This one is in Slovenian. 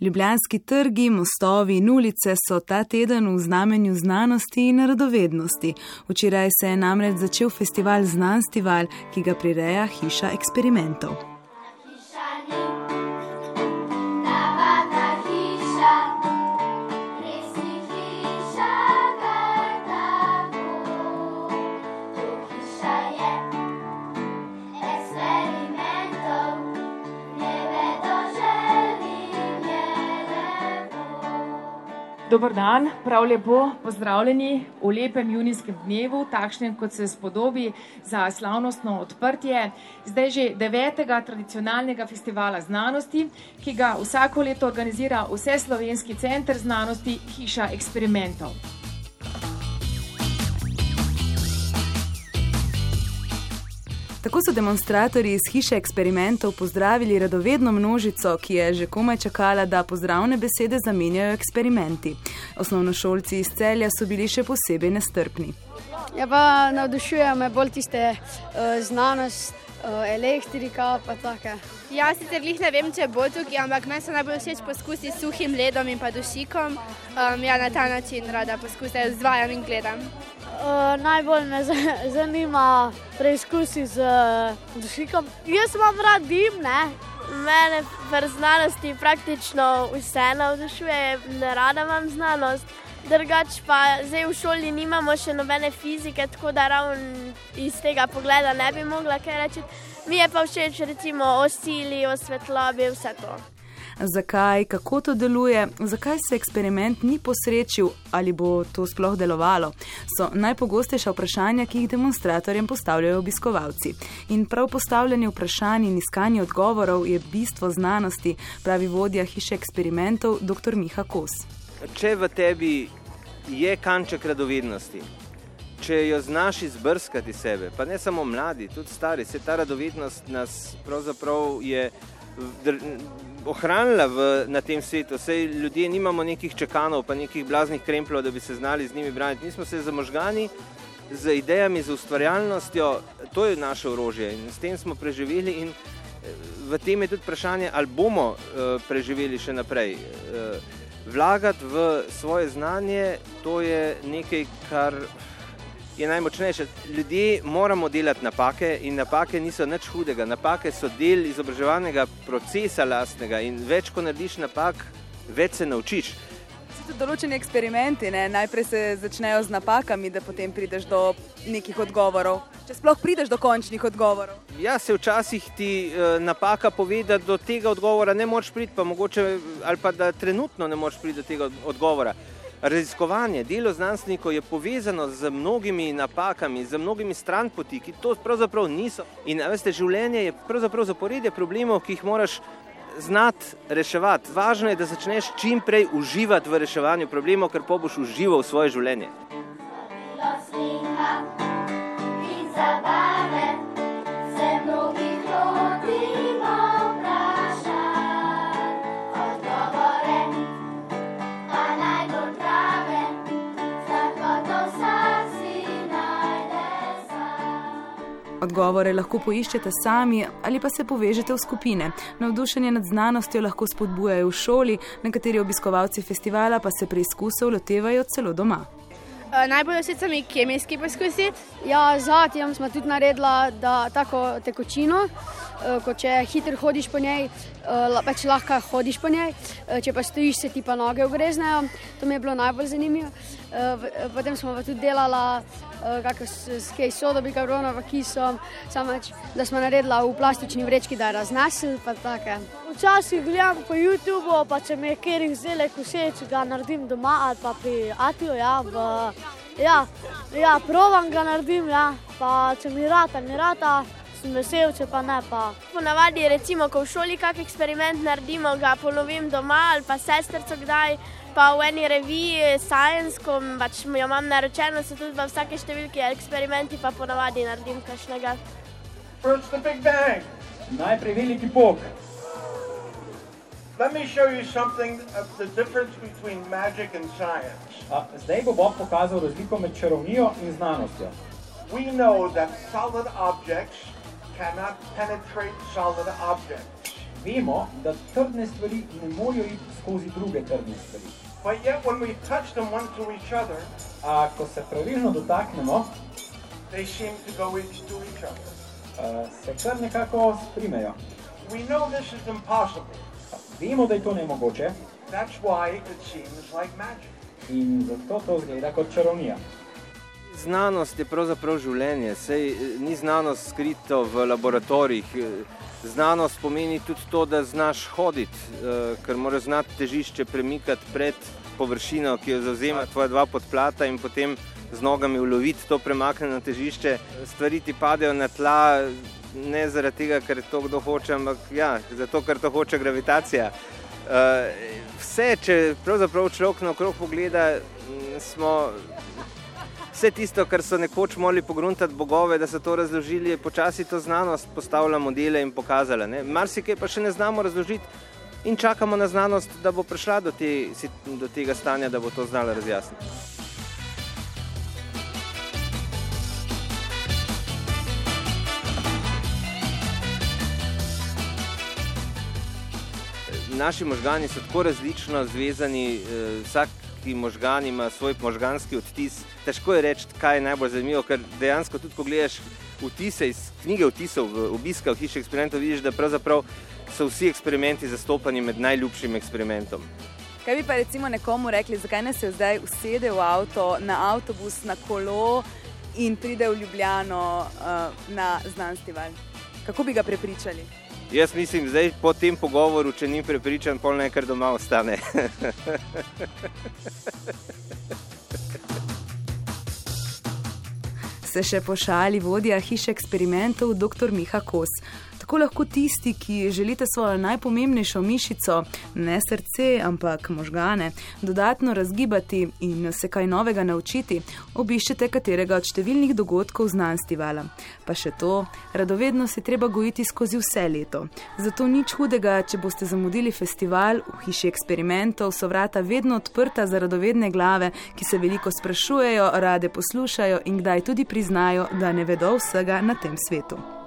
Ljubljanski trgi, mostovi in ulice so ta teden v znamenju znanosti in radovednosti. Včeraj se je namreč začel festival Znanstival, ki ga prireja Hiša eksperimentov. Dobr dan, prav lepo pozdravljeni v lepem junijskem dnevu, takšnem kot se spodobi za slavnostno odprtje zdaj že devetega tradicionalnega festivala znanosti, ki ga vsako leto organizira Vse slovenski center znanosti Hiša eksperimentov. Tako so demonstratorji iz hiše eksperimentov pozdravili radovedno množico, ki je že komaj čakala, da pozdravne besede zamenjajo eksperimenti. Osnovnošolci iz celja so bili še posebej nestrpni. Ja, pa navdušuje me bolj tiste uh, znanost, uh, elektrika pa take. Ja, sicer jih ne vem, če bo tukaj, ampak meni se najbolj všeč poskusi s suhim ledom in pa dušikom. Um, ja, na ta način rada poskusim, zvajam in gledam. Uh, najbolj me zanima preizkusi z uh, dušikom. Jaz imam rad dim, ne? Mene v znanosti praktično vse navdušuje, ne rada imam znanost. Drugač pa zdaj v šoli nimamo še nobene fizike, tako da ravno iz tega pogleda ne bi mogla kaj reči. Mi je pa všeč recimo o sili, o svetlobi, vse to zakaj, kako to deluje, zakaj se eksperiment ni posrečil ali bo to sploh delovalo, so najpogostejša vprašanja, ki jih demonstratorjem postavljajo obiskovalci. In prav postavljanje vprašanj in iskanje odgovorov je bistvo znanosti, pravi vodja hiše eksperimentov dr. Miha Kos. Če v tebi je kanček radovednosti, če jo znaš izbrskati sebe, pa ne samo mladi, tudi stari, se ta radovednost nas pravzaprav je ohranila v, na tem svetu. Sej ljudje nimamo nekih čakanov, pa nekih blaznih kremplov, da bi se znali z njimi braniti. Mi smo se zamožgani z idejami, z ustvarjalnostjo, to je naše orožje in s tem smo preživeli. In eh, v tem je tudi vprašanje, ali bomo uh, preživeli še naprej. Uh, vlagati v svoje znanje, to je nekaj, kar je najmočnejše. Ljudje moramo delati napake in napake niso nič hudega. Napake so del izobraževalnega procesa lastnega in več, ko narediš napak, več se naučiš. So določeni eksperimenti, ne? najprej se začnejo z napakami, da potem prideš do nekih odgovorov. Če sploh prideš do končnih odgovorov. Ja, se včasih ti uh, napaka pove, da do tega odgovora ne moreš priti, pa mogoče ali pa da trenutno ne moreš priti do tega odgovora. Raziskovanje, delo znanstvenikov je povezano z mnogimi napakami, z mnogimi stranpoti, ki to pravzaprav niso. In veste, življenje je pravzaprav zaporedje problemov, ki jih moraš znati reševati. Važno je, da začneš čim prej uživati v reševanju problemov, ker pa boš užival svoje življenje. Odgovore lahko poiščete sami ali pa se povežete v skupine. Navdušenje nad znanostjo lahko spodbujajo v šoli, nekateri obiskovalci festivala pa se preizkusov lotevajo celo doma. Uh, najbolj všeč so mi kemijski poskusi. Ja, Zadnjem smo tudi naredili tako tekočino, uh, kot če hitro hodiš po njej, uh, pač lahko hodiš po njej, uh, če pa stojiš, se ti pa noge ogreznejo. To mi je bilo najbolj zanimivo. Potem smo pa tudi delali uh, s kaj sodobi, kabrona, kisom, samo da smo naredili v plastični vrečki, da je raznesel. Včasih gledam po YouTubu, pa če mi je kjer izdelek všeč, ga naredim doma ali pa pri Atiju. Ja, ja, ja, provam ga naredim, ja, pa če mi rata, mi rata. Sem vesel, če pa ne. Pa. Ponavadi, recimo, ko v šoli kakšen eksperiment naredimo, ga ponovim doma ali pa sestrco kdaj. Pa v eni reviji Science, ko pač jo imam naročeno, so tudi v vsake številki eksperimenti, pa ponavadi naredim kakšnega. Najprej veliki pok. Let me show you something of the difference between magic and science. A, zdaj bo Bob pokazal razliko med čarovnijo in znanostjo. We know that solid objects cannot penetrate solid objects. vemo, da trdne stvari ne morejo iti skozi druge trdne stvari. But yet, when we touch them one to each other, A ko se pravilno dotaknemo, they seem to go into each other. uh, se kar nekako sprimejo. We know this is impossible. Vemo, da je to nemogoče That's why it seems like magic. in zato to zgleda kot čarovnija. Znanost je pravzaprav življenje, sej eh, ni znanost skrito v laboratorijih. Eh, Znanost pomeni tudi to, da znaš hoditi, eh, ker moraš znati težišče premikati pred površino, ki jo zauzema tvoja dva podplata in potem z nogami uloviti to premaknjeno težišče. Stvari ti padejo na tla, ne zaradi tega, ker to kdo hoče, ampak ja, zato, ker to hoče gravitacija. Vse, če pravzaprav človek naokrog pogleda, mm, smo Vse tisto, kar so nekoč morali pogruntati bogove, da so to razložili, je počasi to znanost postavila modele in pokazala. Marsikaj pa še ne znamo razložiti in čakamo na znanost, da bo prišla do, te, do tega stanja, da bo to znala razjasniti. Naši možgani so tako različno zvezani, eh, vsaki možgan ima svoj možganski odtis. Težko je reči, kaj je najbolj zanimivo, ker dejansko tudi, ko gledaš vtise iz knjige vtisov obiska v hiši eksperimentov, vidiš, da pravzaprav so vsi eksperimenti zastopani med najljubšim eksperimentom. Kaj bi pa recimo nekomu rekli, zakaj ne se zdaj usede v avto, na avtobus, na kolo in pride v Ljubljano uh, na znanstveni Kako bi ga prepričali? Jaz mislim, da po tem pogovoru, če ni prepričan, pol naj kar doma ostane. Se še pošali vodja hiše eksperimentov dr. Miha Kos. Tako lahko tisti, ki želite svojo najpomembnejšo mišico, ne srce, ampak možgane, dodatno razgibati in se kaj novega naučiti, obiščete katerega od številnih dogodkov znanstvevala. Pa še to, radovedno se treba gojiti skozi vse leto. Zato nič hudega, če boste zamudili festival v hiši eksperimentov, so vrata vedno odprta za radovedne glave, ki se veliko sprašujejo, rade poslušajo in kdaj tudi priznajo, da ne vedo vsega na tem svetu.